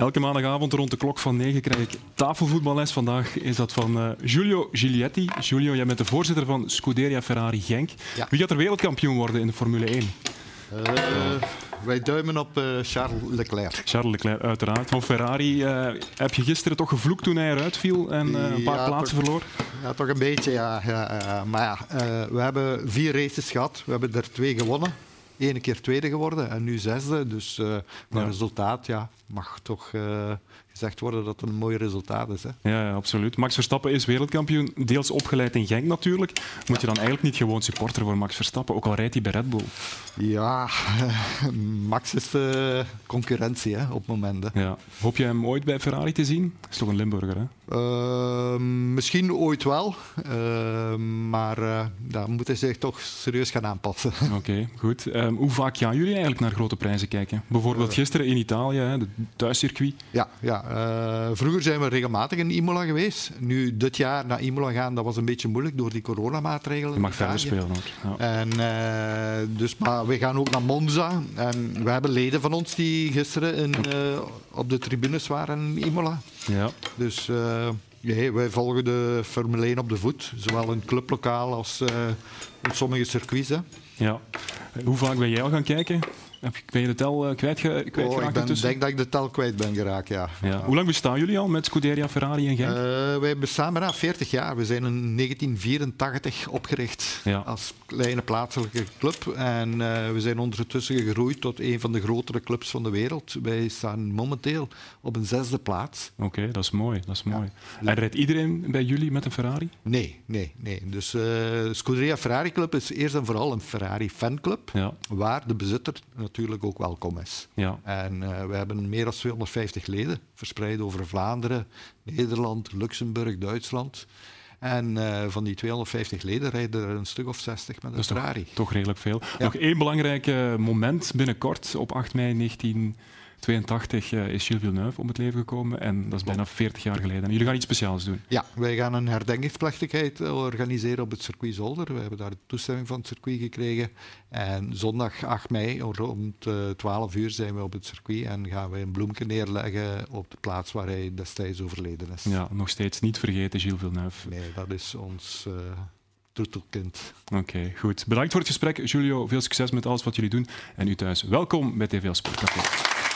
Elke maandagavond rond de klok van 9 krijg ik tafelvoetballes. Vandaag is dat van uh, Giulio Giglietti. Giulio, jij bent de voorzitter van Scuderia Ferrari Genk. Ja. Wie gaat er wereldkampioen worden in de Formule 1? Uh, wij duimen op uh, Charles Leclerc. Charles Leclerc, uiteraard. Van Ferrari heb je gisteren toch gevloekt toen hij eruit viel en een paar ja, plaatsen toch, verloor? Ja, toch een beetje. Ja, ja maar ja, we hebben vier races gehad. We hebben er twee gewonnen. Eén keer tweede geworden en nu zesde. Dus uh, maar resultaat ja, mag toch uh, gezegd worden dat het een mooi resultaat is. Hè? Ja, absoluut. Max Verstappen is wereldkampioen, deels opgeleid in Genk natuurlijk. Moet je dan eigenlijk niet gewoon supporter voor Max Verstappen, ook al rijdt hij bij Red Bull? Ja, Max is de concurrentie hè, op het moment. Hè. Ja. Hoop je hem ooit bij Ferrari te zien? Is toch een Limburger, hè? Uh, misschien ooit wel, uh, maar uh, dan moet hij zich toch serieus gaan aanpassen. Oké, okay, goed. Um, hoe vaak gaan jullie eigenlijk naar grote prijzen kijken? Bijvoorbeeld gisteren in Italië, het thuiscircuit. Ja, ja vroeger zijn we regelmatig in Imola geweest. Nu, dit jaar naar Imola gaan, dat was een beetje moeilijk door die coronamaatregelen. Je mag verder spelen ook. Ja. En, dus, maar we gaan ook naar Monza. En we hebben leden van ons die gisteren in, op de tribunes waren in Imola. Ja. Dus nee, wij volgen de Formule 1 op de voet, zowel in clublokaal als in sommige circuits. Hè. Ja. Hoe vaak ben jij al gaan kijken? Ben je de tel uh, kwijt, kwijt oh, Ik ben, denk dat ik de tel kwijt ben geraakt, ja. ja. Hoe lang bestaan jullie al met Scuderia Ferrari en Genk? Uh, wij bestaan bijna 40 jaar. We zijn in 1984 opgericht ja. als kleine plaatselijke club. En uh, we zijn ondertussen gegroeid tot een van de grotere clubs van de wereld. Wij staan momenteel op een zesde plaats. Oké, okay, dat is mooi. Dat is mooi. En rijdt iedereen bij jullie met een Ferrari? Nee, nee, nee. Dus Scuderia Ferrari Club is eerst en vooral een Ferrari fanclub, ja. waar de bezitter natuurlijk ook welkom is. Ja. En uh, we hebben meer dan 250 leden, verspreid over Vlaanderen, Nederland, Luxemburg, Duitsland. En uh, van die 250 leden rijden er een stuk of 60 met een Ferrari. Toch, toch redelijk veel. Ja. Nog één belangrijk moment binnenkort, op 8 mei 19... 82 uh, is Gilles Villeneuve om het leven gekomen en dat is bijna 40 jaar geleden. En jullie gaan iets speciaals doen. Ja, wij gaan een herdenkingsplechtigheid organiseren op het circuit Zolder. We hebben daar de toestemming van het circuit gekregen. En zondag 8 mei rond uh, 12 uur zijn we op het circuit en gaan we een bloemje neerleggen op de plaats waar hij destijds overleden is. Ja, nog steeds niet vergeten Gilles Villeneuve. Nee, dat is ons... Uh. Oké, okay, goed. Bedankt voor het gesprek, Julio. Veel succes met alles wat jullie doen. En u thuis, welkom bij TVL Sportcafé.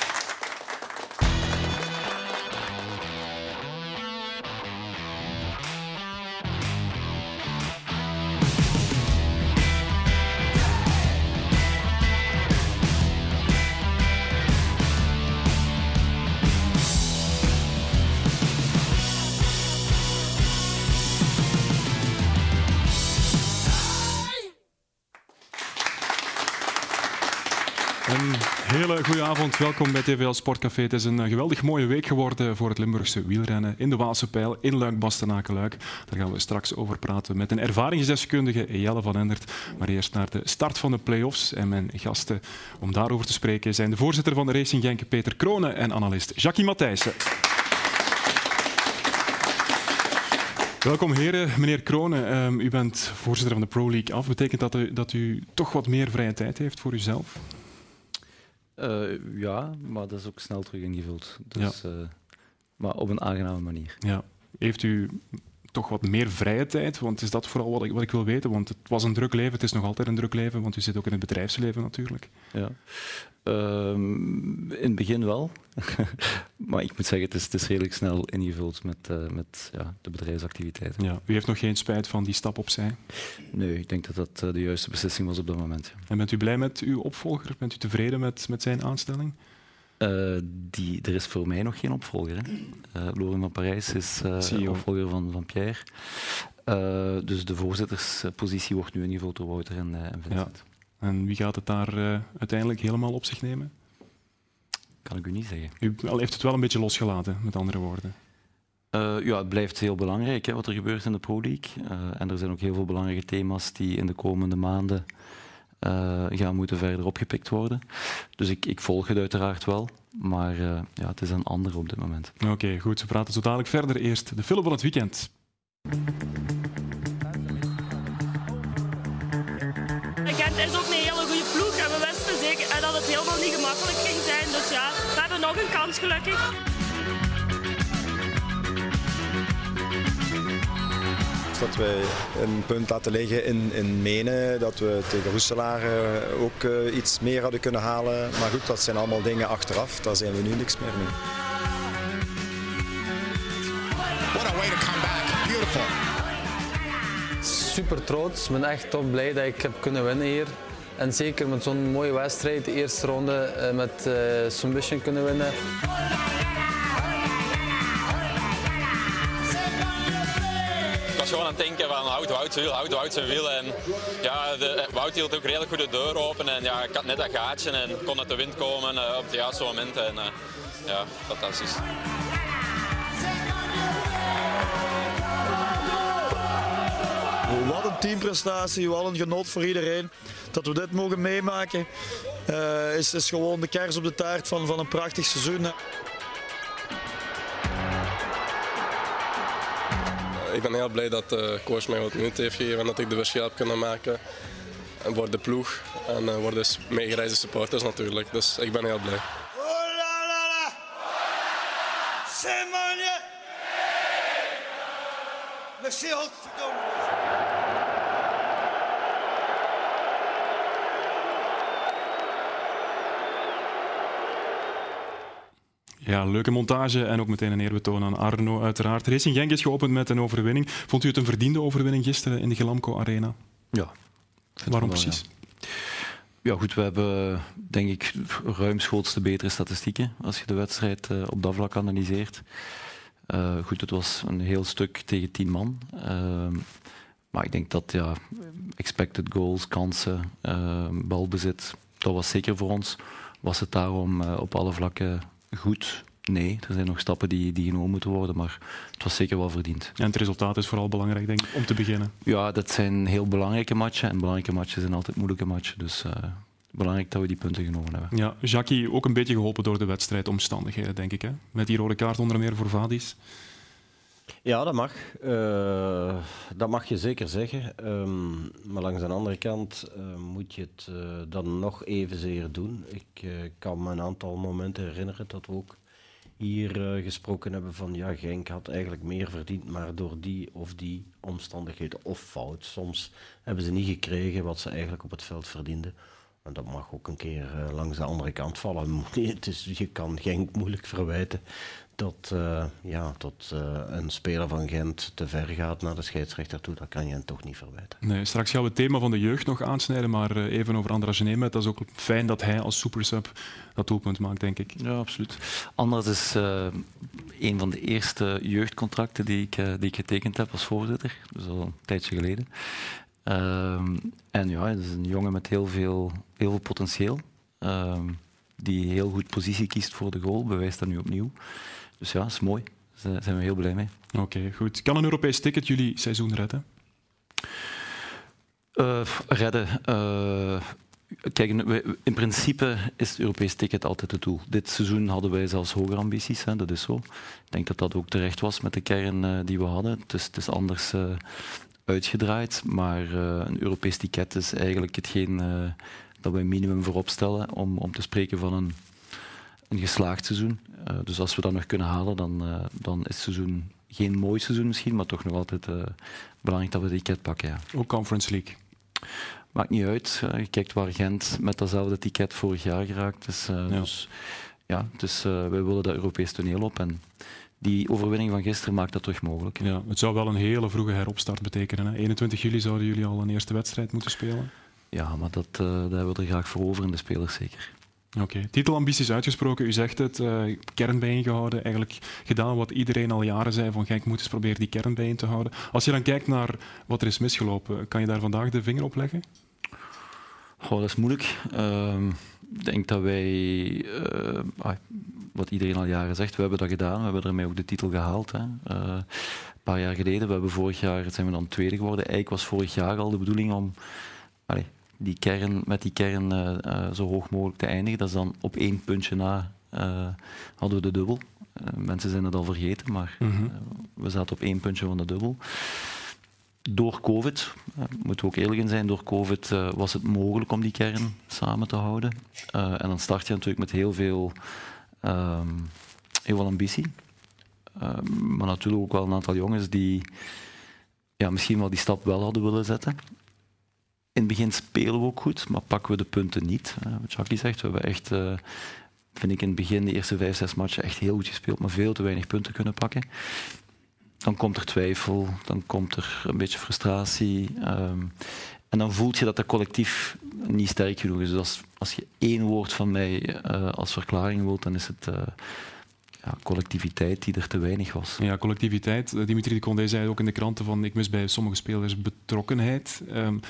Welkom bij TVL Sportcafé. Het is een geweldig mooie week geworden voor het Limburgse wielrennen in de Waalse Pijl in Luik, Bastenaken-Luik. Daar gaan we straks over praten met een ervaringsdeskundige Jelle van Endert. Maar eerst naar de start van de play-offs. En mijn gasten om daarover te spreken zijn de voorzitter van de Racing Genk Peter Kronen en analist Jackie Matthijssen. Welkom heren. Meneer Kronen, um, u bent voorzitter van de Pro League af. Betekent dat u, dat u toch wat meer vrije tijd heeft voor uzelf? Uh, ja, maar dat is ook snel terug ingevuld. Dus, ja. uh, maar op een aangename manier. Ja. Heeft u toch wat meer vrije tijd? Want is dat vooral wat ik, wat ik wil weten? Want het was een druk leven, het is nog altijd een druk leven, want u zit ook in het bedrijfsleven natuurlijk. Ja. Um, in het begin wel. maar ik moet zeggen, het is, het is redelijk snel ingevuld met, uh, met ja, de bedrijfsactiviteiten. Ja. U heeft nog geen spijt van die stap opzij? Nee, ik denk dat dat uh, de juiste beslissing was op dat moment. Ja. En bent u blij met uw opvolger? Bent u tevreden met, met zijn aanstelling? Uh, die, er is voor mij nog geen opvolger. Uh, Loren van Parijs is uh, opvolger van, van Pierre. dus de voorzitterspositie wordt nu ingevuld door Wouter en, en Vincent. Ja. En wie gaat het daar uiteindelijk helemaal op zich nemen? Kan ik u niet zeggen. U heeft het wel een beetje losgelaten, met andere woorden. ja, het blijft heel belangrijk hè, wat er gebeurt in de Pro League. en er zijn ook heel veel belangrijke thema's die in de komende maanden uh, gaan moeten verder opgepikt worden. Dus ik, ik volg het uiteraard wel, maar uh, ja, het is een ander op dit moment. Oké, okay, goed. We praten zo dadelijk verder. Eerst de film van het weekend. Gent is ook een hele goede ploeg en we wisten zeker dat het helemaal niet gemakkelijk ging zijn. Dus ja, we hebben nog een kans gelukkig. Dat wij een punt laten liggen in, in Menen. Dat we tegen Roeselaar eh, ook uh, iets meer hadden kunnen halen. Maar goed, dat zijn allemaal dingen achteraf. Daar zijn we nu niks meer mee. What a way to come back. Beautiful. Super trots. Ik ben echt top blij dat ik heb kunnen winnen hier. En zeker met zo'n mooie wedstrijd, de eerste ronde uh, met uh, submission kunnen winnen. Gewoon aan het denken van houd Wout zijn wiel, houd Wout zijn. En ja, de, Wout hield ook redelijk goed de deur open en ja, ik had net dat gaatje en kon uit de wind komen uh, op het juiste moment. En ja, fantastisch. Wat een teamprestatie, wat een genot voor iedereen. Dat we dit mogen meemaken uh, is, is gewoon de kers op de taart van, van een prachtig seizoen. Ik ben heel blij dat de coach mij wat minuten heeft gegeven en dat ik de verschil heb kunnen maken. En voor de ploeg en uh, voor de meegereisde supporters natuurlijk. Dus ik ben heel blij. Merci, godverdomme. Ja, leuke montage en ook meteen een eerbetoon aan Arno uiteraard. Racing Genk is geopend met een overwinning. Vond u het een verdiende overwinning gisteren in de Gelamco Arena? Ja. Waarom wel, precies? Ja. ja. goed, we hebben denk ik ruimschoots de betere statistieken als je de wedstrijd uh, op dat vlak analyseert. Uh, goed, het was een heel stuk tegen tien man. Uh, maar ik denk dat ja, expected goals, kansen, uh, balbezit, dat was zeker voor ons. Was het daarom op alle vlakken goed? Nee, er zijn nog stappen die, die genomen moeten worden, maar het was zeker wel verdiend. En het resultaat is vooral belangrijk, denk ik, om te beginnen. Ja, dat zijn heel belangrijke matchen. En belangrijke matchen zijn altijd moeilijke matchen. Dus belangrijk dat we die punten genomen hebben. Ja, Jackie ook een beetje geholpen door de wedstrijdomstandigheden, denk ik. Hè? Met die rode kaart onder meer voor Vadis. Ja, dat mag. Uh, dat mag je zeker zeggen. Um, maar langs de andere kant uh, moet je het uh, dan nog evenzeer doen. Ik kan me een aantal momenten herinneren dat we ook hier gesproken hebben van ja, Genk had eigenlijk meer verdiend, maar door die of die omstandigheden of fout. Soms hebben ze niet gekregen wat ze eigenlijk op het veld verdienden. En dat mag ook een keer langs de andere kant vallen. Het is, je kan Genk moeilijk verwijten dat, uh, ja, dat uh, een speler van Gent te ver gaat naar de scheidsrechter toe. Dat kan je hem toch niet verwijten. Nee, straks gaan we het thema van de jeugd nog aansnijden, maar even over Andras Genemet. Dat is ook fijn dat hij als supersub dat doelpunt maakt, denk ik. Ja, absoluut. Anders is een van de eerste jeugdcontracten die ik, die ik getekend heb als voorzitter. Dus al een tijdje geleden. Um, en ja, het is een jongen met heel veel, heel veel potentieel. Um, die heel goed positie kiest voor de goal, bewijst dat nu opnieuw. Dus ja, dat is mooi. Daar zijn we heel blij mee. Oké, okay, goed. Kan een Europees ticket jullie seizoen redden? Uh, redden. Uh, kijk, in principe is het Europees ticket altijd het doel. Dit seizoen hadden wij zelfs hogere ambities, hè, dat is zo. Ik denk dat dat ook terecht was met de kern uh, die we hadden. Het is, het is anders uitgedraaid. Maar een Europees ticket is eigenlijk hetgeen dat wij minimum voorop stellen om, om te spreken van een, een geslaagd seizoen. Uh, dus als we dat nog kunnen halen, dan, dan is het seizoen geen mooi seizoen misschien, maar toch nog altijd belangrijk dat we het ticket pakken. Ja. Ook Conference League? Maakt niet uit. je kijkt waar Gent met datzelfde ticket vorig jaar geraakt is. Ja. Dus ja, dus, wij willen dat Europees toneel op. En die overwinning van gisteren maakt dat terug mogelijk. Ja, het zou wel een hele vroege heropstart betekenen. Hè? 21 juli zouden jullie al een eerste wedstrijd moeten spelen. Ja, maar dat, daar hebben we er graag voor over in de spelers zeker. Oké, titelambities uitgesproken. U zegt het, uh, kern bijeengehouden. Eigenlijk gedaan wat iedereen al jaren zei van Genk moet eens proberen die kern bijeen te houden. Als je dan kijkt naar wat er is misgelopen, kan je daar vandaag de vinger op leggen? Goh, dat is moeilijk. Uh, ik denk dat wij, uh, wat iedereen al jaren zegt, we hebben dat gedaan. We hebben ermee ook de titel gehaald. Hè. Uh, een paar jaar geleden, we hebben vorig jaar zijn we dan tweede geworden. Eigenlijk was vorig jaar al de bedoeling om allee, die kern, met die kern uh, zo hoog mogelijk te eindigen. Dat is dan op één puntje na hadden we de dubbel. mensen zijn het al vergeten, maar mm -hmm. we zaten op één puntje van de dubbel door COVID, moeten we ook eerlijk in zijn, door COVID was het mogelijk om die kern samen te houden. En dan start je natuurlijk met heel veel, um, heel veel ambitie. maar natuurlijk ook wel een aantal jongens die, ja, misschien wel die stap wel hadden willen zetten. In het begin spelen we ook goed, maar pakken we de punten niet. Wat Jackie zegt, we hebben echt, uh, vind ik in het begin, de eerste vijf, zes matchen echt heel goed gespeeld, maar veel te weinig punten kunnen pakken. Dan komt er twijfel, dan komt er een beetje frustratie. Um, en dan voelt je dat dat collectief niet sterk genoeg is. Dus als, als je één woord van mij uh, als verklaring wilt, dan is het ja, collectiviteit die er te weinig was. Ja, collectiviteit. Eh, Dimitri de Condé zei ook in de kranten van ik mis bij sommige spelers betrokkenheid. Um,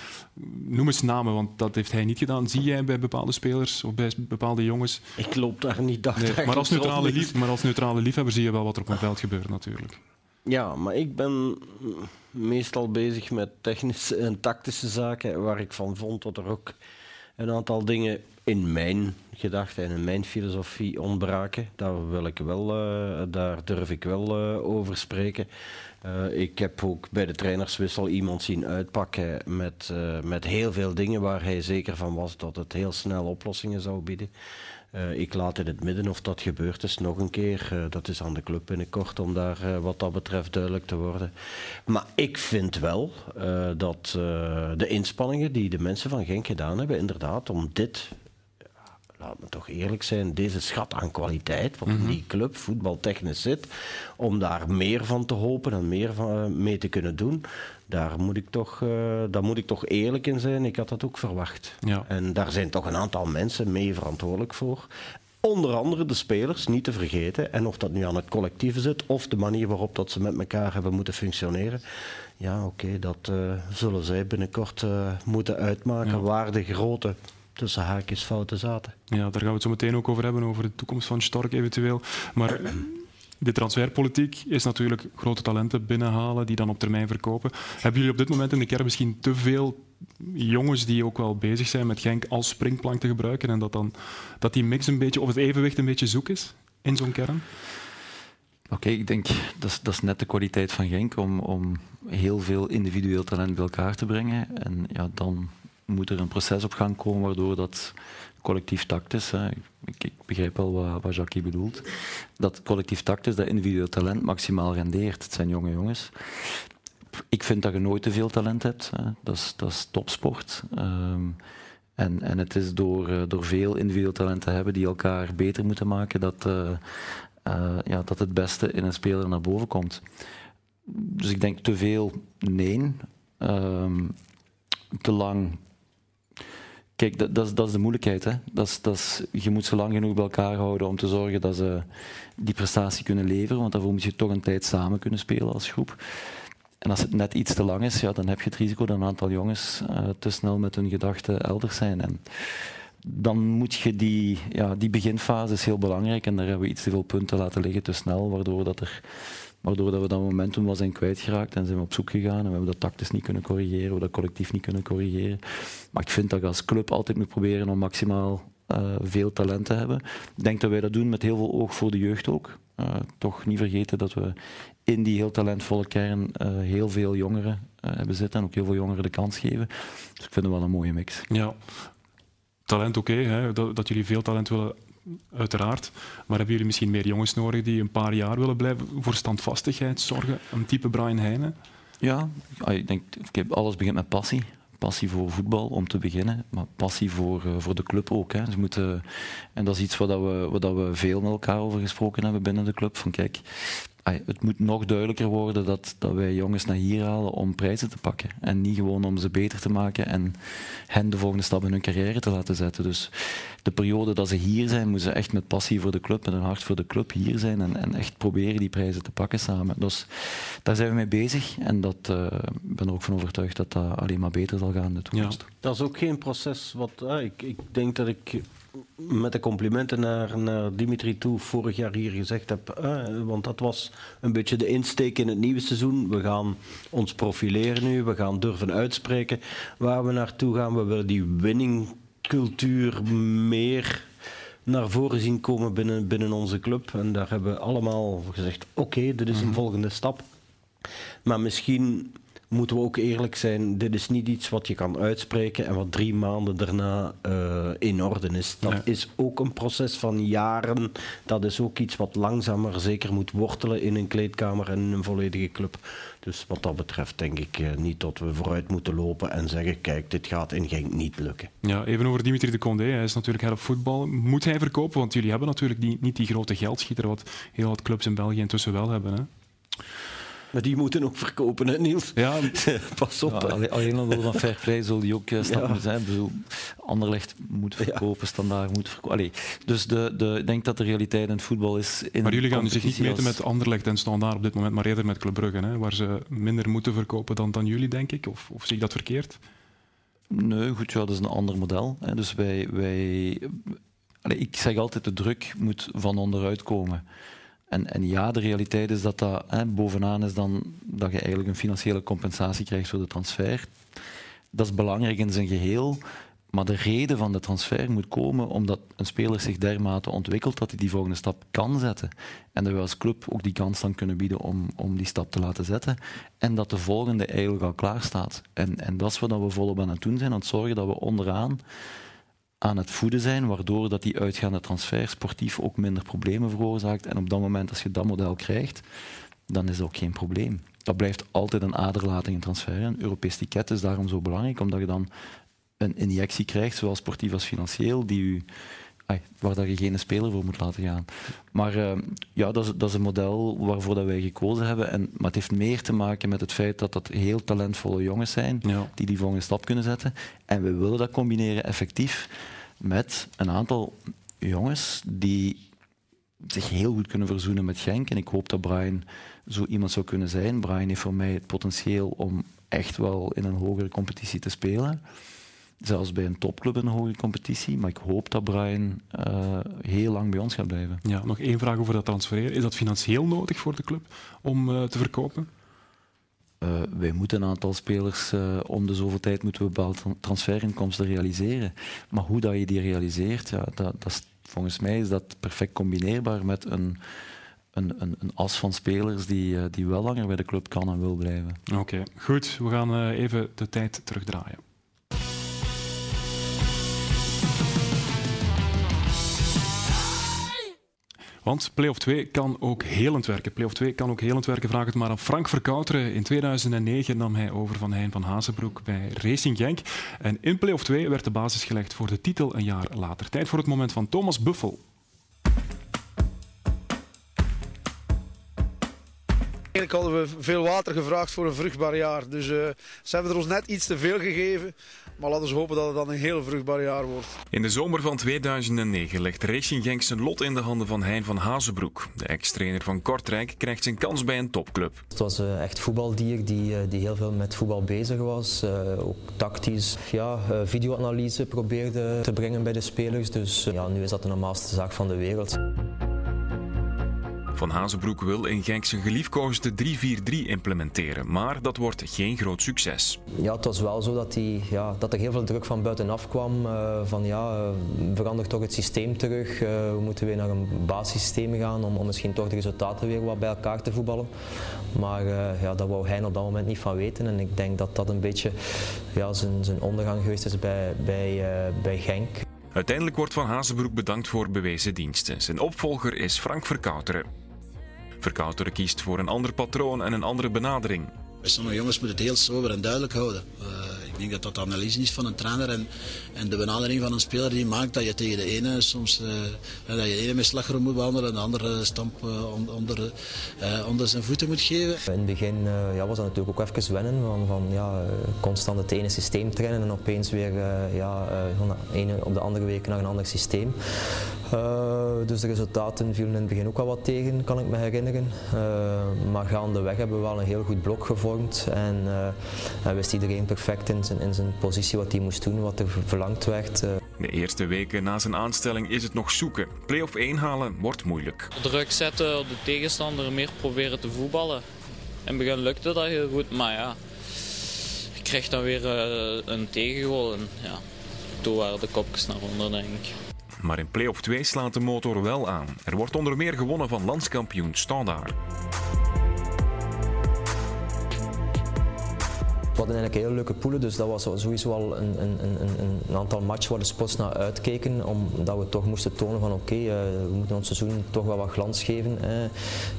noem eens namen, want dat heeft hij niet gedaan. Zie jij bij bepaalde spelers of bij bepaalde jongens? Ik loop daar niet dag nee, maar, als neutrale lief, maar als neutrale liefhebber zie je wel wat er op een veld gebeurt natuurlijk. Ja, maar ik ben meestal bezig met technische en tactische zaken waar ik van vond dat er ook een aantal dingen in mijn gedachten en in mijn filosofie ontbraken. Daar, wil ik wel, uh, daar durf ik wel uh, over spreken. Uh, ik heb ook bij de trainerswissel iemand zien uitpakken met, met heel veel dingen waar hij zeker van was dat het heel snel oplossingen zou bieden. ik laat in het midden of dat gebeurt is nog een keer. dat is aan de club binnenkort om daar wat dat betreft duidelijk te worden. Maar ik vind wel dat de inspanningen die de mensen van Genk gedaan hebben, inderdaad, om dit laat me toch eerlijk zijn, deze schat aan kwaliteit, wat mm die club voetbaltechnisch zit, om daar meer van te hopen en meer van, eh, mee te kunnen doen, daar moet, ik toch, uh, daar moet ik toch eerlijk in zijn. Ik had dat ook verwacht. Ja. En daar zijn toch een aantal mensen mee verantwoordelijk voor. Onder andere de spelers, niet te vergeten. En of dat nu aan het collectieve zit of de manier waarop dat ze met elkaar hebben moeten functioneren. Ja, oké, dat uh, zullen zij binnenkort uh, moeten uitmaken. Ja. Waar de grote tussen haakjes fouten zaten. Ja, daar gaan we het zo meteen ook over hebben, over de toekomst van Stork eventueel. Maar de transferpolitiek is natuurlijk grote talenten binnenhalen die dan op termijn verkopen. Hebben jullie op dit moment in de kern misschien te veel jongens die ook wel bezig zijn met Genk als springplank te gebruiken en dat, dan, dat die mix een beetje, of het evenwicht een beetje zoek is in zo'n kern? Oké, ik denk dat is, dat is net de kwaliteit van Genk om, om heel veel individueel talent bij elkaar te brengen. En ja, dan moet er een proces op gang komen waardoor dat collectief tact is. Hè. Ik, ik, begrijp wel wat, wat Jackie bedoelt. Dat collectief tact is dat individueel talent maximaal rendeert. Het zijn jonge jongens. Ik vind dat je nooit te veel talent hebt. Hè. Dat, is, dat topsport. Um, en, en het is door, uh, door veel individueel talent te hebben die elkaar beter moeten maken, dat, uh, uh, ja, dat het beste in een speler naar boven komt. Dus ik denk te veel nee. Um, te lang Kijk, dat, dat, is, de moeilijkheid. Hè. Dat is, dat je moet ze lang genoeg bij elkaar houden om te zorgen dat ze die prestatie kunnen leveren. Want daarvoor moet je toch een tijd samen kunnen spelen als groep. En als het net iets te lang is, ja, dan heb je het risico dat een aantal jongens uh, te snel met hun gedachten elders zijn. En dan moet je die, ja, die beginfase is heel belangrijk. En daar hebben we iets te veel punten laten liggen te snel, waardoor dat er Waardoor dat we dat momentum was zijn kwijtgeraakt en zijn we op zoek gegaan. En we hebben dat tactisch niet kunnen corrigeren, we hebben dat collectief niet kunnen corrigeren. Maar ik vind dat je als club altijd moet proberen om maximaal uh, veel talent te hebben. Ik denk dat wij dat doen met heel veel oog voor de jeugd ook. Uh, toch niet vergeten dat we in die heel talentvolle kern uh, heel veel jongeren hebben zitten en ook heel veel jongeren de kans geven. Dus ik vind het wel een mooie mix. Ja, talent oké, dat, dat jullie veel talent willen uiteraard. Maar hebben jullie misschien meer jongens nodig die een paar jaar willen blijven voor standvastigheid zorgen? Een type Brian Heijnen? Ja, ik denk, alles begint met passie. Passie voor voetbal om te beginnen, maar passie voor, uh, voor de club ook. Hè. Ze moeten, en dat is iets waar, we, waar we veel met elkaar over gesproken hebben binnen de club. Van kijk, het moet nog duidelijker worden dat, dat wij jongens naar hier halen om prijzen te pakken. En niet gewoon om ze beter te maken en hen de volgende stap in hun carrière te laten zetten. Dus de periode dat ze hier zijn, moeten ze echt met passie voor de club, met een hart voor de club hier zijn en, en echt proberen die prijzen te pakken samen. Dus daar zijn we mee bezig en dat, uh, ik ben er ook van overtuigd dat dat alleen maar beter zal gaan in de toekomst. Ja. Dat is ook geen proces wat... Uh, ik, ik denk dat ik met de complimenten naar, naar Dimitri toe vorig jaar hier gezegd heb. Eh, want dat was een beetje de insteek in het nieuwe seizoen. We gaan ons profileren nu, we gaan durven uitspreken waar we naartoe gaan. We willen die winningcultuur meer naar voren zien komen binnen, binnen onze club. En daar hebben we allemaal gezegd: oké, dit is een mhm. volgende stap. Maar misschien moeten we ook eerlijk zijn, dit is niet iets wat je kan uitspreken en wat drie maanden daarna uh, in orde is. Dat is ook een proces van jaren. Dat is ook iets wat langzamer zeker moet wortelen in een kleedkamer en in een volledige club. Dus wat dat betreft denk ik uh, niet dat we vooruit moeten lopen en zeggen, kijk, dit gaat in Genk niet lukken. Ja, even over Dimitri de Condé. Hij is natuurlijk head of voetbal. Moet hij verkopen? Want jullie hebben natuurlijk die, niet die grote geldschieter wat heel wat clubs in België intussen wel hebben. Hè? Maar die moeten ook verkopen, hè, Niels? Ja, pas op. Ja, alleen al van fair play zal die ook uh, stappen ja. zijn. Bedoel, Anderlecht moet verkopen, ja. standaard moet verkopen. Allee, dus de, de, ik denk dat de realiteit in het voetbal is... In maar jullie gaan zich niet meten met Anderlecht en standaard op dit moment, maar eerder met Club Brugge, hè, waar ze minder moeten verkopen dan, dan jullie, denk ik? Of, of zie ik dat verkeerd? Nee, goed, ja, dat is een ander model. Hè. Dus wij... wij allee, ik zeg altijd, de druk moet van onderuit komen. En, en, ja, de realiteit is dat dat bovenaan is dan dat je eigenlijk een financiële compensatie krijgt voor de transfer. Dat is belangrijk in zijn geheel. Maar de reden van de transfer moet komen omdat een speler zich dermate ontwikkelt dat hij die volgende stap kan zetten. En dat we als club ook die kans dan kunnen bieden om, om die stap te laten zetten. En dat de volgende eigenlijk al klaar staat. En, en dat is wat we volop aan het doen zijn, aan het zorgen dat we onderaan aan het voeden zijn, waardoor dat die uitgaande transfer sportief ook minder problemen veroorzaakt. En op dat moment, als je dat model krijgt, dan is dat ook geen probleem. Dat blijft altijd een aderlating in transfer. Een Europees ticket is daarom zo belangrijk, omdat je dan een injectie krijgt, zowel sportief als financieel, die u, ay, waar dat je geen speler voor moet laten gaan. Maar uh, ja, dat is, dat is, een model waarvoor dat wij gekozen hebben. En, maar het heeft meer te maken met het feit dat dat heel talentvolle jongens zijn, ja. die die volgende stap kunnen zetten. En we willen dat combineren effectief met een aantal jongens die zich heel goed kunnen verzoenen met Genk. En ik hoop dat Brian zo iemand zou kunnen zijn. Brian heeft voor mij het potentieel om echt wel in een hogere competitie te spelen. Zelfs bij een topclub in een hogere competitie. Maar ik hoop dat Brian uh, heel lang bij ons gaat blijven. Ja, nog één vraag over dat transfereren. Is dat financieel nodig voor de club om uh, te verkopen? Uh, wij moeten een aantal spelers, uh, om de zoveel tijd moeten we bepaalde transferinkomsten realiseren. Maar hoe dat je die realiseert, ja, dat, dat is, volgens mij is dat perfect combineerbaar met een, een, een, een as van spelers die, uh, die wel langer bij de club kan en wil blijven. Oké, goed. We gaan even de tijd terugdraaien. Want Playoff 2 kan ook helend werken. Playoff 2 kan ook helend werken. Vraag het maar aan Frank Verkouteren. In 2009 nam hij over van Hein van Hazenbroek bij Racing Genk. En in Playoff 2 werd de basis gelegd voor de titel een jaar later. Tijd voor het moment van Thomas Buffel. Eigenlijk hadden we veel water gevraagd voor een vruchtbaar jaar. Dus uh, ze hebben er ons net iets te veel gegeven. Maar laten we hopen dat het dan een heel vruchtbaar jaar wordt. In de zomer van 2009 legt Racing Genk zijn lot in de handen van Hein van Hazenbroek. De ex-trainer van Kortrijk krijgt zijn kans bij een topclub. Het was uh, echt voetbaldier die, uh, die heel veel met voetbal bezig was. Uh, ook tactisch ja, videoanalyse probeerde te brengen bij de spelers. Dus ja, nu is dat de normaalste zaak van de wereld. Van Hazenbroek wil in Genk zijn geliefkoosde 3-4-3 implementeren, maar dat wordt geen groot succes. Ja, het was wel zo dat, die, ja, dat er heel veel druk van buitenaf kwam. Uh, van ja, uh, verander toch het systeem terug. Uh, we moeten weer naar een basissysteem gaan om, om misschien toch de resultaten weer wat bij elkaar te voetballen. Maar ja, daar wou hij op dat moment niet van weten. En ik denk dat dat een beetje ja, zijn, zijn ondergang geweest is bij, bij, bij Genk. Uiteindelijk wordt Van Hazenbroek bedankt voor bewezen diensten. Zijn opvolger is Frank Verkouteren. Verkouteren kiest voor een ander patroon en een andere benadering. Sommige jongens moet het heel sober en duidelijk houden. Uh, ik denk dat dat de analyse is van een trainer en, en de benadering van een speler die maakt dat je tegen de ene soms uh, dat je de ene met slagroom moet behandelen en de andere stamp uh, onder, onder zijn voeten moet geven. In het begin ja, was dat natuurlijk ook even wennen van, van ja, constant het ene systeem trainen en opeens weer ja, van de ene op de andere week naar een ander systeem. Dus de resultaten vielen in het begin ook wel wat tegen, kan ik me herinneren. Maar gaandeweg hebben we wel een heel goed blok gevormd en, uh, wist iedereen perfect in zijn, in zijn positie wat hij moest doen, wat er verlangd werd. De eerste weken na zijn aanstelling is het nog zoeken. Play-off 1 halen wordt moeilijk. Druk zetten op de tegenstander, meer proberen te voetballen. In het begin lukte dat heel goed, maar ja, je krijgt dan weer een tegengoal en ja, toen waren de kopjes naar onder denk ik. Maar in play-off 2 slaat de motor wel aan. Er wordt onder meer gewonnen van landskampioen Standaard. Hadden eigenlijk hele leuke poelen, dus dat was sowieso al een, een, een, een aantal matchen waar de spots naar uitkeken, omdat we toch moesten tonen van oké, eh, we moeten ons seizoen toch wel wat glans geven. Hè.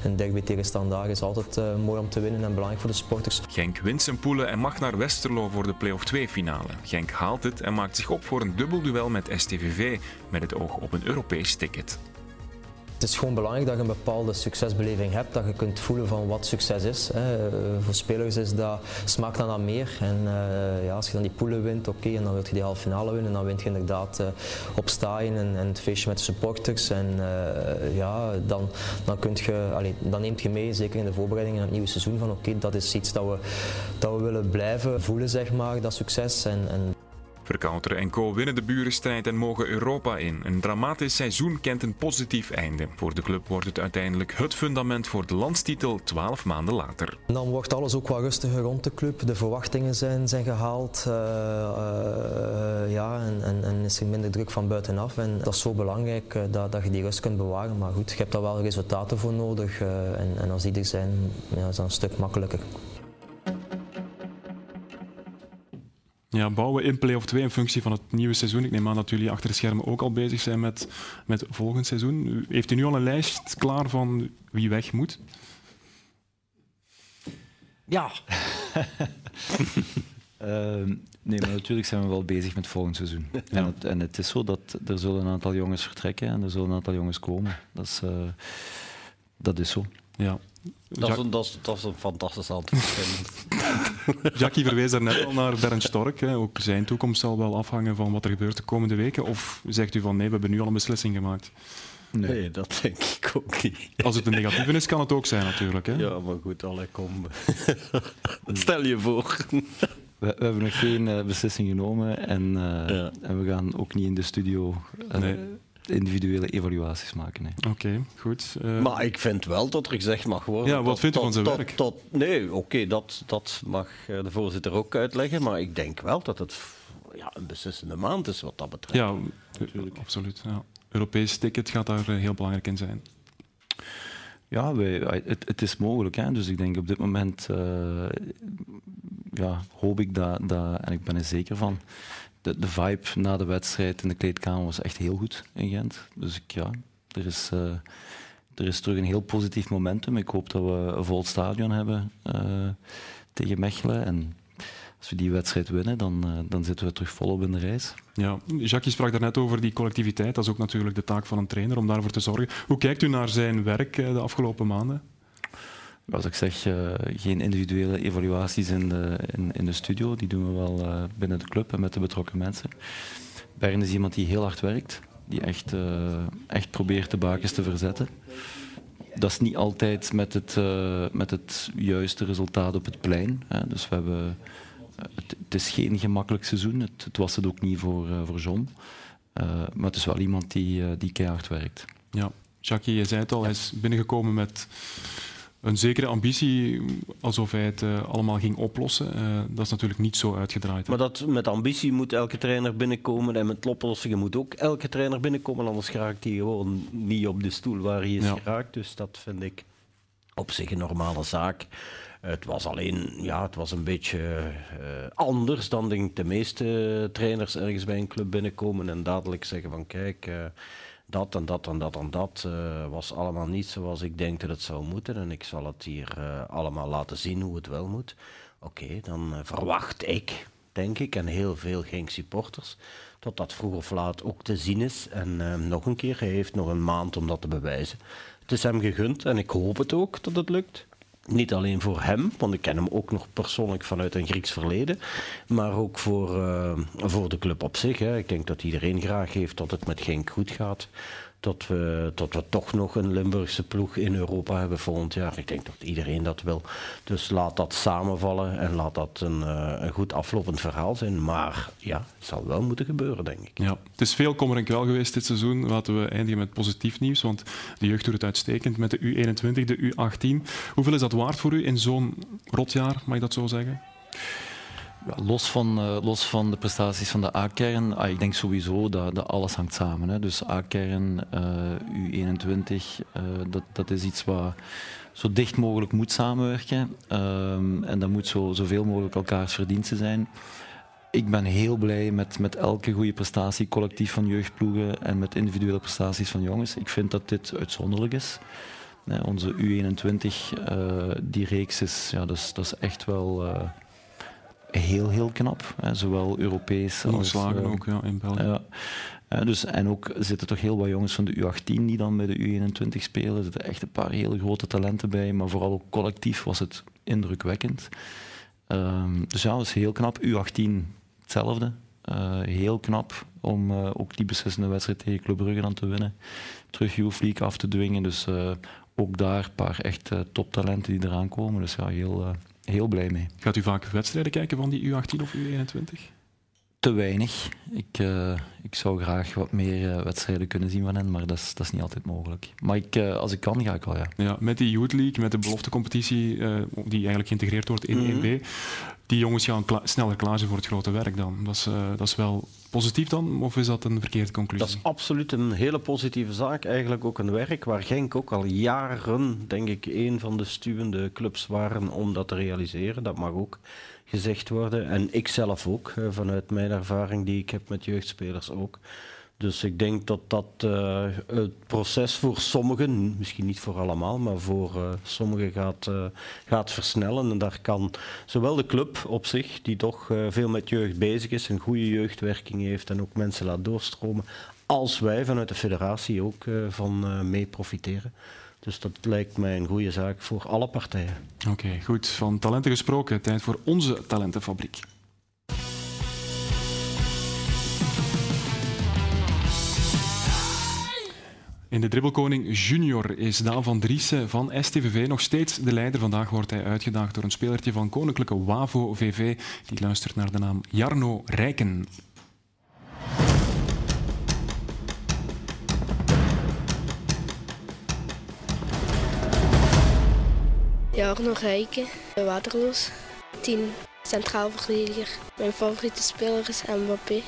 Een derby tegen Standaard is altijd uh, mooi om te winnen en belangrijk voor de sporters. Genk wint zijn poelen en mag naar Westerlo voor de play-off 2 finale. Genk haalt het en maakt zich op voor een dubbelduel met STVV met het oog op een Europees ticket. Het is gewoon belangrijk dat je een bepaalde succesbeleving hebt, dat je kunt voelen van wat succes is. Hè. Voor spelers is dat, smaakt dan aan meer. En uh, ja, als je dan die poelen wint, oké, en dan wil je die halve finale winnen, dan wint je inderdaad uh, op en, en, het feestje met de supporters. En ja, dan, dan, kunt je, dan neemt je mee, zeker in de voorbereiding in het nieuwe seizoen, van oké, dat is iets dat we, dat we willen blijven voelen, zeg maar, dat succes. En, en Verkouter en Co winnen de burenstrijd en mogen Europa in. Een dramatisch seizoen kent een positief einde. Voor de club wordt het uiteindelijk het fundament voor de landstitel 12 maanden later. Dan wordt alles ook wat rustiger rond de club. De verwachtingen zijn, zijn gehaald. Uh, uh, ja, en, en, en, is er minder druk van buitenaf. En dat is zo belangrijk uh, dat, dat je die rust kunt bewaren. Maar goed, je hebt daar wel resultaten voor nodig. en, en als die er zijn, ja, is dat een stuk makkelijker. Ja, bouwen in play-off 2 in functie van het nieuwe seizoen. Ik neem aan dat jullie achter de schermen ook al bezig zijn met, met volgend seizoen. Heeft u nu al een lijst klaar van wie weg moet? Ja. uh, nee, maar natuurlijk zijn we wel bezig met volgend seizoen. Ja. En, het, en, het, is zo dat er zullen een aantal jongens vertrekken en er zullen een aantal jongens komen. Dat is, uh, dat is zo. Ja. Dat is, een, dat, is, dat is een fantastisch antwoord. Jackie verwees daarnet al naar Bernd Stork. Hè. Ook zijn toekomst zal wel afhangen van wat er gebeurt de komende weken. Of zegt u van nee, we hebben nu al een beslissing gemaakt? Nee, nee dat denk ik ook niet. Als het een negatieve is, kan het ook zijn natuurlijk. Hè? Ja, maar goed, alle kom. Stel je voor. We, we, hebben nog geen uh, beslissing genomen en, uh, ja. en, we gaan ook niet in de studio uh, nee individuele evaluaties maken. Oké, okay, goed. Uh... Maar ik vind wel dat er gezegd mag worden. Ja, wat tot, vindt u van zijn tot, werk? Tot, nee, oké, okay, dat, dat mag eh, de voorzitter ook uitleggen. Maar ik denk wel dat het ja, een beslissende maand is wat dat betreft. Ja, natuurlijk. absoluut. Ja. Europees ticket gaat daar heel belangrijk in zijn. Ja, wij, het, het, is mogelijk. Hè? Dus ik denk op dit moment uh, ja, hoop ik dat, dat, en ik ben er zeker van, de, de vibe na de wedstrijd in de kleedkamer was echt heel goed in Gent. Dus ik, ja, er is, uh, er is terug een heel positief momentum. Ik hoop dat we een vol stadion hebben uh, tegen Mechelen. En als we die wedstrijd winnen, dan, uh, dan zitten we terug volop in de reis. Ja, Jacques sprak daarnet over die collectiviteit. Dat is ook natuurlijk de taak van een trainer om daarvoor te zorgen. Hoe kijkt u naar zijn werk de afgelopen maanden? Als ik zeg, uh, geen individuele evaluaties in de, in, in, de studio. Die doen we wel uh, binnen de club en met de betrokken mensen. Bern is iemand die heel hard werkt. Die echt, uh, echt probeert de bakens te verzetten. Dat is niet altijd met het, met het juiste resultaat op het plein. Hè. Dus we hebben, het, het, is geen gemakkelijk seizoen. Het, het, was het ook niet voor, voor John. maar het is wel iemand die, die keihard werkt. Ja, Jackie, je zei het al, hij is binnengekomen met een zekere ambitie, alsof hij het uh, allemaal ging oplossen. Uh, dat is natuurlijk niet zo uitgedraaid. Maar dat, met ambitie moet elke trainer binnenkomen en met oplossingen moet ook elke trainer binnenkomen, anders geraakt hij gewoon niet op de stoel waar hij is ja. geraakt. Dus dat vind ik op zich een normale zaak. Het was alleen, ja, het was een beetje uh, anders dan denk de meeste trainers ergens bij een club binnenkomen en dadelijk zeggen van kijk dat en dat en dat en dat uh, was allemaal niet zoals ik denk dat het zou moeten. En ik zal het hier uh, allemaal laten zien hoe het wel moet. Oké, dan uh, verwacht ik, denk ik, en heel veel geen supporters, dat dat vroeg of laat ook te zien is. En nog een keer, hij heeft nog een maand om dat te bewijzen. Het is hem gegund en ik hoop het ook dat het lukt. Niet alleen voor hem, want ik ken hem ook nog persoonlijk vanuit een Grieks verleden, maar ook voor, uh, voor de club op zich. Hè. Ik denk dat iedereen graag heeft dat het met Genk goed gaat. Dat we, dat we toch nog een Limburgse ploeg in Europa hebben volgend jaar. Ik denk dat iedereen dat wil. Dus laat dat samenvallen en laat dat een, uh, een goed aflopend verhaal zijn. Maar ja, het zal wel moeten gebeuren, denk ik. Ja, het is veel kommer en kwel geweest dit seizoen. Laten we eindigen met positief nieuws, want de jeugd doet het uitstekend met de U21, de U18. Hoeveel is dat waard voor u in zo'n rotjaar, mag ik dat zo zeggen? Los, van, uh, los van de prestaties van de A-kern, ah, ik denk sowieso dat, dat alles hangt samen. Hè. Dus A-kern, uh, U21, uh, dat, dat is iets wat zo dicht mogelijk moet samenwerken. Um, en dat moet zo, zoveel mogelijk elkaars verdiensten zijn. Ik ben heel blij met, met elke goede prestatie collectief van jeugdploegen en met individuele prestaties van jongens. Ik vind dat dit uitzonderlijk is. Onze U21, uh, die reeks is, ja, dat is, dat is echt wel heel, heel knap. Hè. Zowel Europees als... Uh, ook, ja, in België. Ja. dus, en ook zitten toch heel wat jongens van de U18 die dan bij de U21 spelen. Er zitten echt een paar hele grote talenten bij, maar vooral ook collectief was het indrukwekkend. Um, dus ja, dat is heel knap. U18 hetzelfde. Uh, heel knap om uh, ook die beslissende wedstrijd tegen Club Brugge dan te winnen. Terug Youth League af te dwingen. Dus uh, ook daar een paar echt toptalenten die eraan komen. Dus ja, heel, heel blij mee. Gaat u vaak wedstrijden kijken van die U18 of U21? Te weinig. Ik, uh, ik zou graag wat meer uh, wedstrijden kunnen zien van hen, maar dat is, dat is niet altijd mogelijk. Maar ik, uh, als ik kan, ga ik wel, ja. ja met die Youth League, met de beloftecompetitie die eigenlijk geïntegreerd wordt in mm -hmm. 1B, die jongens gaan kla sneller klaar zijn voor het grote werk dan. Dat is, dat is wel positief dan, of is dat een verkeerde conclusie? Dat is absoluut een hele positieve zaak. Eigenlijk ook een werk waar Genk ook al jaren, denk ik, een van de stuwende clubs waren om dat te realiseren. Dat mag ook gezegd worden. En ik zelf ook, vanuit mijn ervaring die ik heb met jeugdspelers ook. Dus ik denk dat dat uh, het proces voor sommigen, misschien niet voor allemaal, maar voor uh, sommigen gaat, uh, gaat versnellen. En daar kan zowel de club op zich, die toch veel met jeugd bezig is, een goede jeugdwerking heeft en ook mensen laat doorstromen, als wij vanuit de federatie ook van mee profiteren. Dus dat lijkt mij een goede zaak voor alle partijen. Oké, goed. Van talenten gesproken, tijd voor onze talentenfabriek. In de dribbelkoning junior is Daan van Driessen van STVV nog steeds de leider. Vandaag wordt hij uitgedaagd door een spelertje van Koninklijke Wavo VV. Die luistert naar de naam Jarno Rijken. Jarno Rijken, Waterloos. 10 centraal verdediger. Mijn favoriete speler is Mbappé.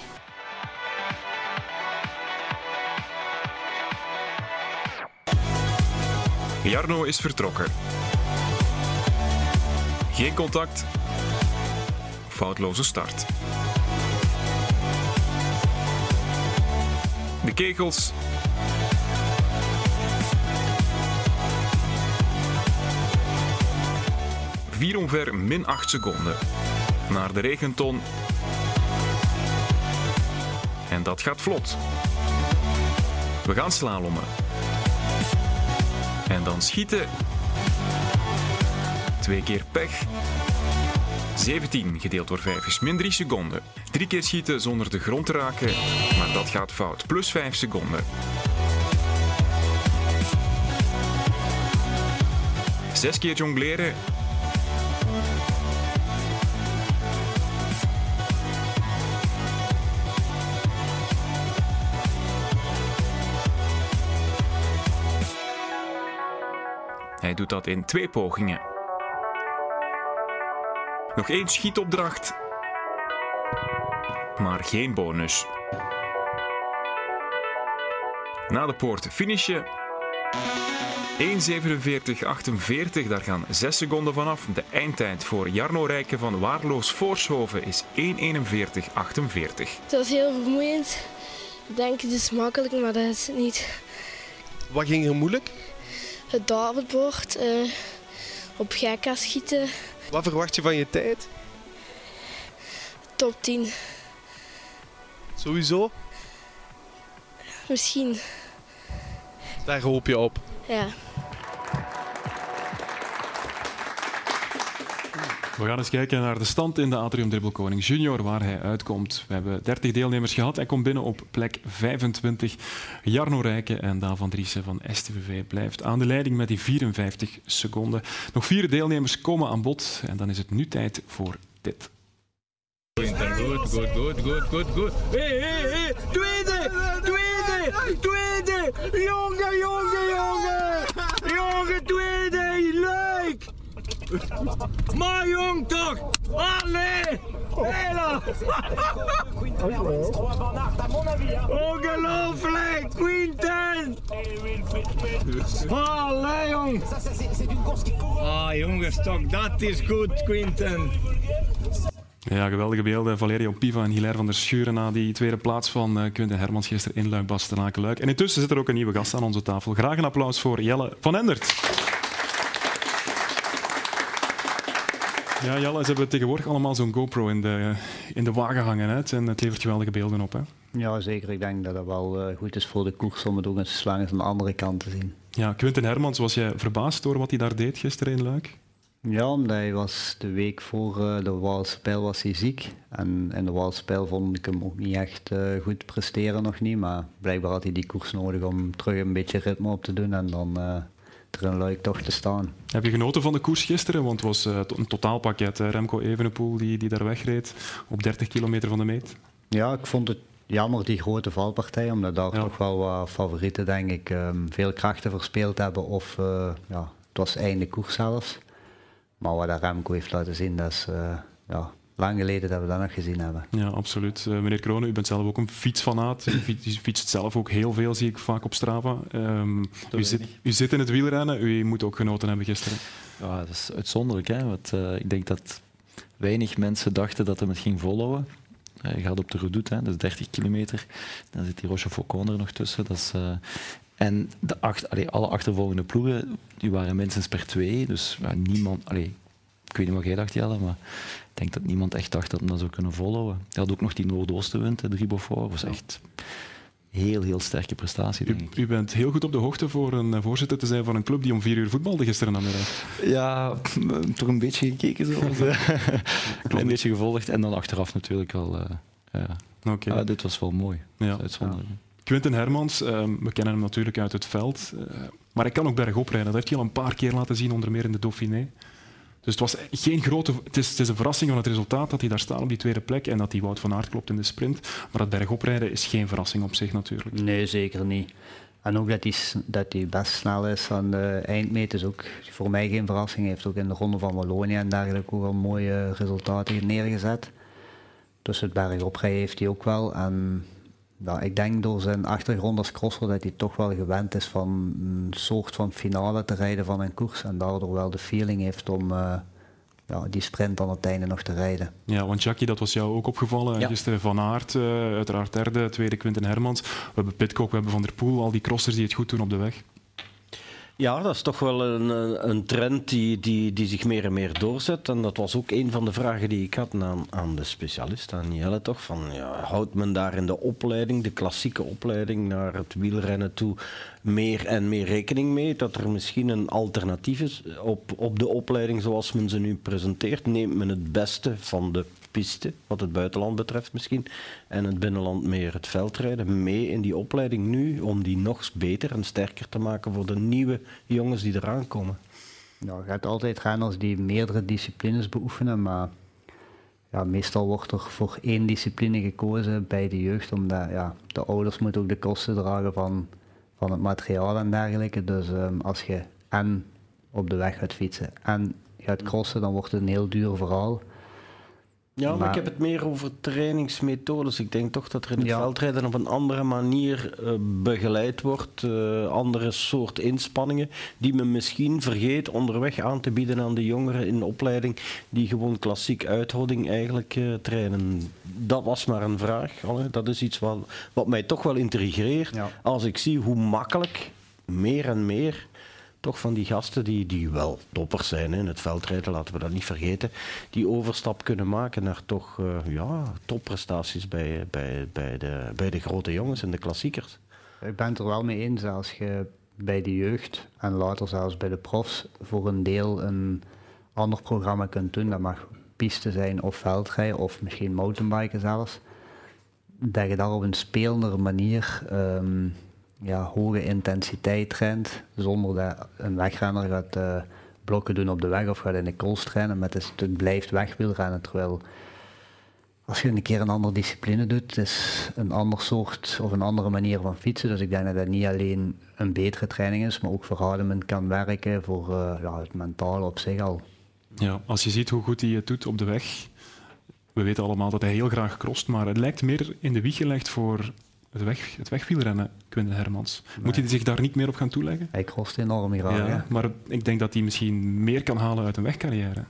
Jarno is vertrokken. Geen contact. Foutloze start. De kegels. Vier omver min 8 seconden. Naar de regenton. En dat gaat vlot. We gaan slalommen. En dan schieten. Twee keer pech. 17 gedeeld door 5 is min 3 seconden. Drie keer schieten zonder de grond te raken, maar dat gaat fout. Plus 5 seconden. Zes keer jongleren. Doet dat in twee pogingen. Nog één schietopdracht, maar geen bonus. Na de poort finishen. 1.47.48, daar gaan 6 seconden vanaf. De eindtijd voor Jarno Rijken van Waarloos Voorshoven is 1.41.48. Het was heel vermoeiend. Ik denk het is makkelijk, maar dat is het niet. Wat ging er moeilijk? Het dartbord, uh, op gekka schieten. Wat verwacht je van je tijd? Top 10. Sowieso? Misschien. Daar hoop je op? Ja. We gaan eens kijken naar de stand in de Atrium Dribbelkoning Junior, waar hij uitkomt. We hebben 30 deelnemers gehad. Hij komt binnen op plek 25. Jarno Rijken en Daan van Driessen van STVV blijft aan de leiding met die 54 seconden. Nog vier deelnemers komen aan bod en dan is het nu tijd voor dit. Goed, goed, goed, goed, goed, goed. Hé, hé, hé, tweede, tweede, tweede. Jongen, jongen, jongen. Jongen, tweede, leuk. Maar jong toch! Allee! Hela! Ongelooflijk! Quinten! Allee, jong! Ah, jongens, toch, dat is goed, Quinten. Ja, geweldige beelden. Valerio Piva en Hilaire van der Schuren na die tweede plaats van uh, Quinten Hermans gisteren in Luik, Bastenaken, Luik. En intussen zit er ook een nieuwe gast aan onze tafel. Graag een applaus voor Jelle van Endert. Ja, Jelle, ze hebben tegenwoordig allemaal zo'n GoPro in de, in de wagen hangen. Hè? En het levert geweldige beelden op. Hè? Ja, zeker. Ik denk dat het wel uh, goed is voor de koers om het ook eens aan de andere kant te zien. Ja, Quinten Hermans, was jij verbaasd door wat hij daar deed gisteren in Luik? Ja, omdat hij was de week voor uh, de Waalse Pijl was hij ziek. En in de Waalse Pijl vond ik hem ook niet echt uh, goed presteren, nog niet. Maar blijkbaar had hij die koers nodig om terug een beetje ritme op te doen. En dan er een luik toch te staan. Heb je genoten van de koers gisteren? Want het was uh, een totaalpakket. Remco Evenepoel die, die daar wegreed op 30 kilometer van de meet. Ja, ik vond het jammer die grote valpartij, omdat daar ja. toch wel wat favorieten denk ik um, veel krachten verspeeld hebben. Of uh, ja, het was einde koers zelfs. Maar wat Remco heeft laten zien, dat is uh, ja, lang geleden dat we dat nog gezien hebben. Ja, absoluut. Uh, meneer Kronen, u bent zelf ook een fietsfanaat. U fietst zelf ook heel veel, zie ik vaak op Strava. Um, u, zit, u, zit, in het wielrennen, u moet ook genoten hebben gisteren. Ja, dat is uitzonderlijk. Hè? Want, uh, ik denk dat weinig mensen dachten dat hij het ging volhouden. Uh, je gaat op de Redoute, hè? dat is 30 kilometer. Dan zit die Roche Faucon er nog tussen. Dat is, en de acht, allee, alle achtervolgende ploegen die waren minstens per twee. Dus ja, niemand... Allee, ik weet niet wat jij dacht, Jelle, maar denk dat niemand echt dacht dat hij dat zou kunnen volhouden. Hij had ook nog die Noordoostenwind, de Beaufort. Dat was echt heel, heel sterke prestatie, denk ik. U, u, bent heel goed op de hoogte voor een voorzitter te zijn van een club die om vier uur voetbalde gisteren namiddag. Ja, toch een beetje gekeken zo. een beetje gevolgd en dan achteraf natuurlijk al. Uh, ja. Okay. Ah, dit was wel mooi. Ja. Uitzonderlijk. Quinten Hermans, uh, we kennen hem natuurlijk uit het veld, uh, maar hij kan ook bergop rijden. Dat heeft hij al een paar keer laten zien, onder meer in de Dauphiné. Dus het was geen grote. Het is, een verrassing van het resultaat dat hij daar staat op die tweede plek en dat hij Wout van Aert klopt in de sprint. Maar dat bergoprijden is geen verrassing op zich natuurlijk. Nee, zeker niet. En ook dat hij, dat hij best snel is aan de eindmeet is ook voor mij geen verrassing. Hij heeft ook in de ronde van Wallonië en dergelijke ook al mooie resultaten neergezet. Dus het bergoprijden heeft hij ook wel. Ja, ik denk door zijn achtergrond als crosser dat hij toch wel gewend is van een soort van finale te rijden van een koers. En daardoor wel de feeling heeft om uh, ja, die sprint aan het einde nog te rijden. Ja, want Jackie, dat was jou ook opgevallen. Ja. Gisteren Van Aert, uh, uiteraard derde, tweede Quinten Hermans. We hebben Pitcock, we hebben Van der Poel, al die crossers die het goed doen op de weg. Ja, dat is toch wel een, een trend die, die, die zich meer en meer doorzet. En dat was ook een van de vragen die ik had aan, aan de specialist, aan Jelle toch. Van, ja, houdt men daar in de opleiding, de klassieke opleiding naar het wielrennen toe, meer en meer rekening mee? Dat er misschien een alternatief is op, op de opleiding zoals men ze nu presenteert? Neemt men het beste van de wat het buitenland betreft misschien, en het binnenland meer het veldrijden, mee in die opleiding nu, om die nog beter en sterker te maken voor de nieuwe jongens die eraan komen? Nou, je hebt altijd renners die meerdere disciplines beoefenen, maar ja, meestal wordt er voor één discipline gekozen bij de jeugd, omdat ja, de ouders moeten ook de kosten dragen van, van het materiaal en dergelijke. Dus um, als je en op de weg gaat fietsen en gaat crossen, dan wordt het een heel duur verhaal. Ja, maar, maar, ik heb het meer over trainingsmethodes. Ik denk toch dat er in het ja. veldrijden op een andere manier uh, begeleid wordt. Uh, andere soort inspanningen die men misschien vergeet onderweg aan te bieden aan de jongeren in de opleiding die gewoon klassiek uithouding eigenlijk uh, trainen. Dat was maar een vraag. Dat is iets wat, wat mij toch wel intrigeert. Ja. Als ik zie hoe makkelijk meer en meer toch van die gasten die, die wel toppers zijn in het veldrijden, laten we dat niet vergeten, die overstap kunnen maken naar toch uh, ja, topprestaties bij, bij, bij, de, bij de grote jongens en de klassiekers. Ik ben het er wel mee eens als je bij de jeugd en later zelfs bij de profs voor een deel een ander programma kunt doen. Dat mag piste zijn of veldrijden of misschien mountainbiken zelfs. Dat je daar op een speelende manier um, ja, hoge intensiteit traint, zonder dat een wegrenner gaat uh, blokken doen op de weg of gaat in de cross trainen, maar het, is, het blijft wegwielrennen. Terwijl als je een keer een andere discipline doet, het is een ander soort of een andere manier van fietsen. Dus ik denk dat dat niet alleen een betere training is, maar ook verhoudend kan werken voor uh, ja, het mentale op zich al. Ja, als je ziet hoe goed hij het doet op de weg, we weten allemaal dat hij heel graag crost, maar het lijkt meer in de wieg gelegd voor het, weg, het wegwielrennen, Quinten Hermans. Moet hij zich daar niet meer op gaan toeleggen? Hij crost enorm graag. Ja, maar ik denk dat hij misschien meer kan halen uit een wegcarrière.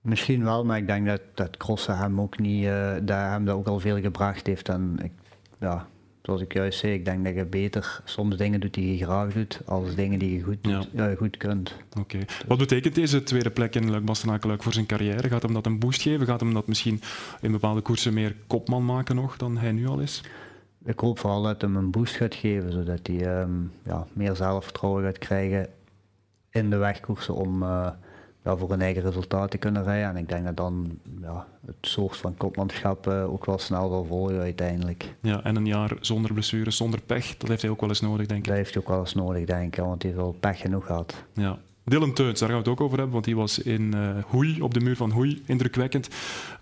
Misschien wel, maar ik denk dat, dat crossen hem ook niet, uh, dat hem dat ook al veel gebracht heeft. En ik, ja, zoals ik juist zei, ik denk dat je beter soms dingen doet die je graag doet, als dingen die je goed, doet, ja. Uh, goed kunt. Oké. Wat betekent deze tweede plek in Luik Bastenaken voor zijn carrière? Gaat hem dat een boost geven? Gaat hem dat misschien in bepaalde koersen meer kopman maken nog dan hij nu al is? Ik hoop vooral dat hem een boost gaat geven, zodat hij um, ja, meer zelfvertrouwen gaat krijgen in de wegkoersen om... Uh, ja, voor een eigen resultaat te kunnen rijden. En ik denk dat dan ja, het soort van kopmanschap uh, ook wel snel zal volgen uiteindelijk. Ja, en een jaar zonder blessures, zonder pech, dat heeft hij ook wel eens nodig, denk ik. Dat heeft hij ook wel eens nodig, denk ik, want hij heeft wel pech genoeg gehad. Ja. Dylan Teuns, daar gaan we het ook over hebben, want die was in uh, Hoei, op de muur van Hoei, indrukwekkend.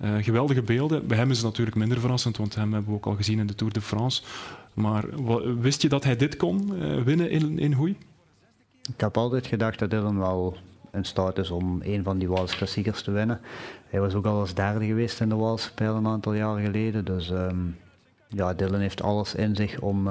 Uh, geweldige beelden. Bij hem is het natuurlijk minder verrassend, want hem hebben we ook al gezien in de Tour de France. Maar wist je dat hij dit kon, winnen in, in Hoei? Ik heb altijd gedacht dat Dylan wel in staat is om een van die Waalse klassiekers te winnen. Hij was ook al als derde geweest in de Waalse Pijl een aantal jaren geleden. Dus um, ja, Dylan heeft alles in zich om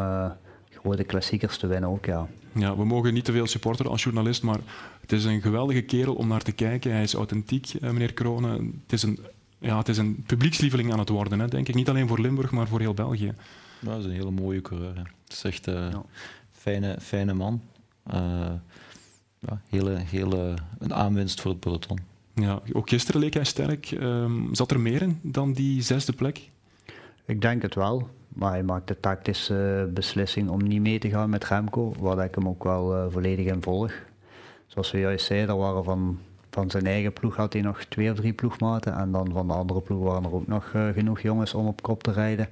grote klassiekers te winnen ook, ja. Ja, we mogen niet te veel supporteren als journalist, maar het is een geweldige kerel om naar te kijken. Hij is authentiek, eh, meneer Kronen. Het is een, ja, het is een publiekslieveling aan het worden, hè, denk ik. Niet alleen voor Limburg, maar voor heel België. Dat is een hele mooie coureur. Hè. Het is echt een uh, ja. fijne, fijne man. Uh, ja, hele, hele, een aanwinst voor het peloton. Ja, ook gisteren leek hij sterk. Um, zat er meer in dan die zesde plek? Ik denk het wel. Maar hij maakt de tactische beslissing om niet mee te gaan met Remco, waar ik hem ook wel uh, volledig in volg. Zoals we juist zeiden, waren van, van zijn eigen ploeg had hij nog twee of drie ploegmaten. En dan van de andere ploeg waren er ook nog uh, genoeg jongens om op kop te rijden.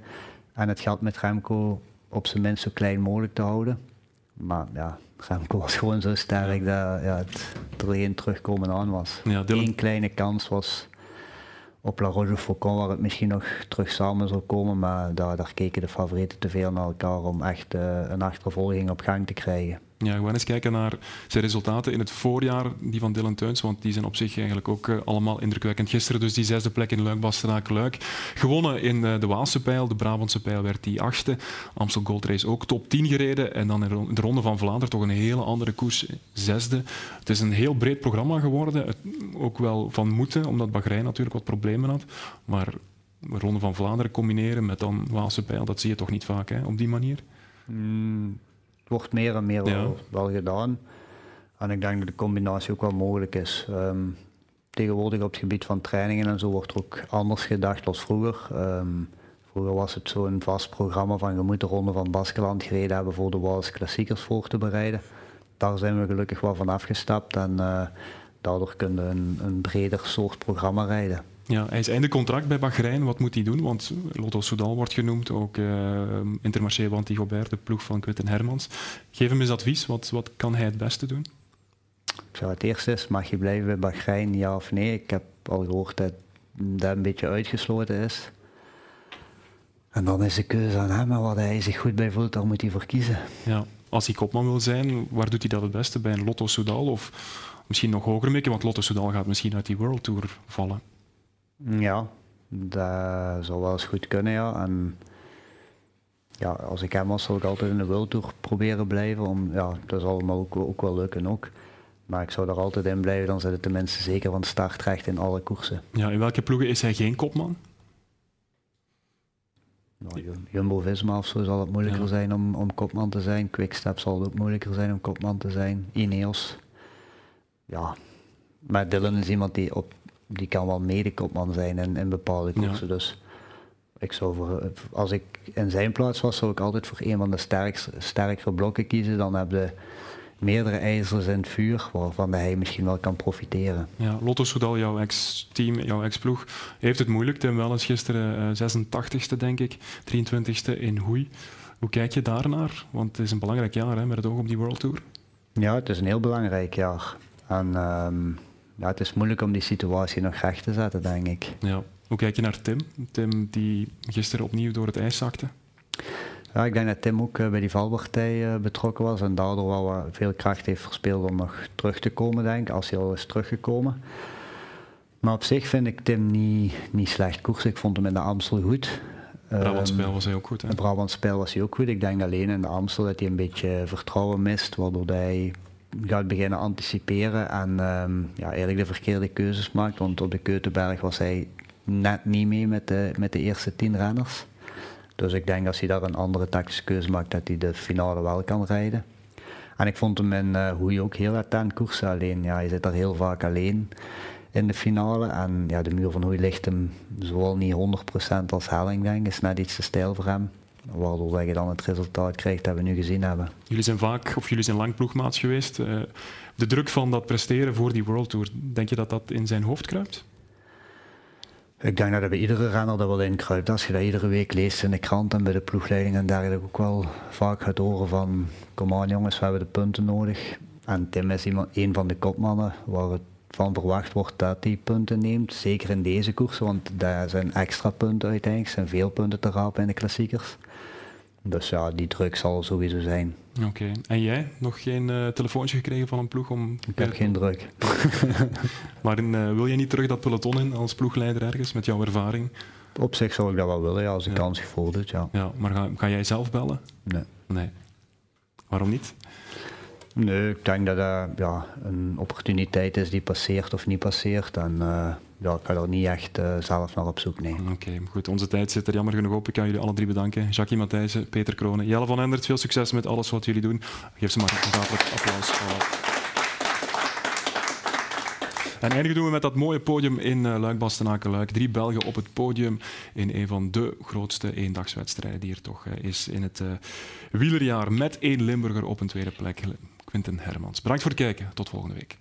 En het geldt met Remco op zijn minst zo klein mogelijk te houden. Maar ja, Remco was gewoon zo sterk dat ja, het er geen terugkomen aan was. Ja, Eén kleine kans was op La Roche-Faucon, waar het misschien nog terug samen zou komen, maar daar, daar keken de favorieten te veel naar elkaar om echt uh, een achtervolging op gang te krijgen. Ja, gaan eens kijken naar zijn resultaten in het voorjaar, die van Dylan Teuns, want die zijn op zich eigenlijk ook uh, allemaal indrukwekkend. Gisteren dus die zesde plek in Luik, Bastenaken, Luik. Gewonnen in uh, de Waalse pijl, de Brabantse pijl werd die achtste. Amstel Gold Race ook top 10 gereden en dan in de Ronde van Vlaanderen toch een hele andere koers, zesde. Het is een heel breed programma geworden, ook wel van moeten, omdat Bahrein natuurlijk wat problemen had. Maar de Ronde van Vlaanderen combineren met dan Waalse pijl, dat zie je toch niet vaak hè, op die manier? Mm wordt meer en meer wel, wel, gedaan. En ik denk dat de combinatie ook wel mogelijk is. Um, tegenwoordig op het gebied van trainingen en zo wordt er ook anders gedacht als vroeger. Um, vroeger was het zo'n vast programma van je moet de ronde van Baskeland gereden hebben voor de Waalse klassiekers voor te bereiden. Daar zijn we gelukkig wel van afgestapt en uh, daardoor kunnen we een, een breder soort programma rijden. Ja, hij is einde contract bij Bahrein. Wat moet hij doen? Want Lotto Soudal wordt genoemd, ook uh, Intermarché Wanty Gobert, de ploeg van Quinten Hermans. Geef hem eens advies. Wat, wat kan hij het beste doen? Ik zou het eerst is, mag je blijven bij Bahrein, ja of nee? Ik heb al gehoord dat dat een beetje uitgesloten is. En dan is de keuze aan hem, maar wat hij zich goed bij voelt, daar moet hij voor kiezen. Ja, als hij kopman wil zijn, waar doet hij dat het beste? Bij een Lotto Soudal of misschien nog hoger mikken? Want Lotto Soudal gaat misschien uit die World Tour vallen. Ja, dat zou wel eens goed kunnen, ja. En ja, als ik hem was, zal ik altijd in de World Tour proberen blijven. Om, ja, dat zal me ook, ook wel lukken ook. Maar ik zou er altijd in blijven, dan zit het tenminste zeker van start recht in alle koersen. Ja, in welke ploegen is hij geen kopman? Nou, Jumbo-Visma of zo zal het moeilijker zijn om, om kopman te zijn. Quickstep zal het ook moeilijker zijn om kopman te zijn. Ineos. Ja, maar Dylan is iemand die op die kan wel medekopman zijn in, in bepaalde koersen. Dus ik zou voor, als ik in zijn plaats was, zou ik altijd voor een van de sterkste, sterkere blokken kiezen. Dan heb je meerdere ijzers in het vuur waarvan hij misschien wel kan profiteren. Ja, Lotto Soudal, jouw ex-team, jouw ex-ploeg, heeft het moeilijk. Tim Wellens gisteren uh, 86ste, denk ik, 23ste in Hoei. Hoe kijk je daarnaar? Want het is een belangrijk jaar hè, met het oog op die World Tour. Ja, het is een heel belangrijk jaar. En um, ja, het is moeilijk om die situatie nog recht te zetten, denk ik. Ja. Hoe kijk je naar Tim? Tim die gisteren opnieuw door het ijs zakte? Ja, ik denk dat Tim ook eh, bij die valpartij eh, betrokken was en daardoor wel veel kracht heeft verspeeld om nog terug te komen, denk ik, als hij al is teruggekomen. Maar op zich vind ik Tim niet, niet slecht koers. Ik vond hem in de Amstel goed. Brabantspel Ehm, was hij ook goed. Hè? Brabantspel was hij ook goed. Ik denk alleen in de Amstel dat hij een beetje vertrouwen mist, waardoor hij gaat beginnen anticiperen en ehm, ja, eigenlijk de verkeerde keuzes maakt. Want op de Keutenberg was hij net niet mee met de, met de eerste tien renners. Dus ik denk als hij daar een andere tactische keuze maakt, dat hij de finale wel kan rijden. En ik vond hem in uh, Hoei ook heel attent koersen. Alleen, ja, hij zit daar heel vaak alleen in de finale. En ja, de muur van Hoei ligt hem zowel niet 100% als Helling, denk is net iets te stijl voor hem. Waardoor je dan het resultaat krijgt dat we nu gezien hebben. Jullie zijn vaak, of jullie zijn lang ploegmaats geweest. Uh, de druk van dat presteren voor die World Tour, denk je dat dat in zijn hoofd kruipt? Ik denk dat bij iedere renner dat wel in kruipt. Als je dat iedere week leest in de krant en bij de ploegleiding en dergelijke ook wel vaak gaat horen van kom aan jongens, we hebben de punten nodig. En Tim is iemand, een van de kopmannen waar het van verwacht wordt dat hij punten neemt. Zeker in deze koers, want daar zijn extra punten uiteindelijk. Er zijn veel punten te rapen in de klassiekers. Dus ja, die druk zal sowieso zijn. Oké. Okay. En jij? Nog geen uh, telefoontje gekregen van een ploeg om... Ik heb geen druk. maar in, uh, wil je niet terug dat peloton in als ploegleider ergens, met jouw ervaring? Op zich zou ik dat wel willen, ja, als de ja. kans voordoet, ja. ja maar ga, ga jij zelf bellen? Nee. Nee. Waarom niet? Nee, ik denk dat dat ja, een opportuniteit is die passeert of niet passeert. En uh, ja, ik ga er niet echt uh, zelf naar op zoek, nee. Oké, goed. Onze tijd zit er jammer genoeg op. Ik kan jullie alle drie bedanken. Jackie Matthijssen, Peter Kronen, Jelle van Endert. Veel succes met alles wat jullie doen. Geef ze maar een gezamenlijk applaus. En eindigen doen we met dat mooie podium in uh, luik bastenaken luik Drie Belgen op het podium in een van de grootste eendagswedstrijden die er toch is in het wielerjaar. Met één Limburger op een tweede plek, Quinten Hermans. Bedankt voor het kijken. Tot volgende week.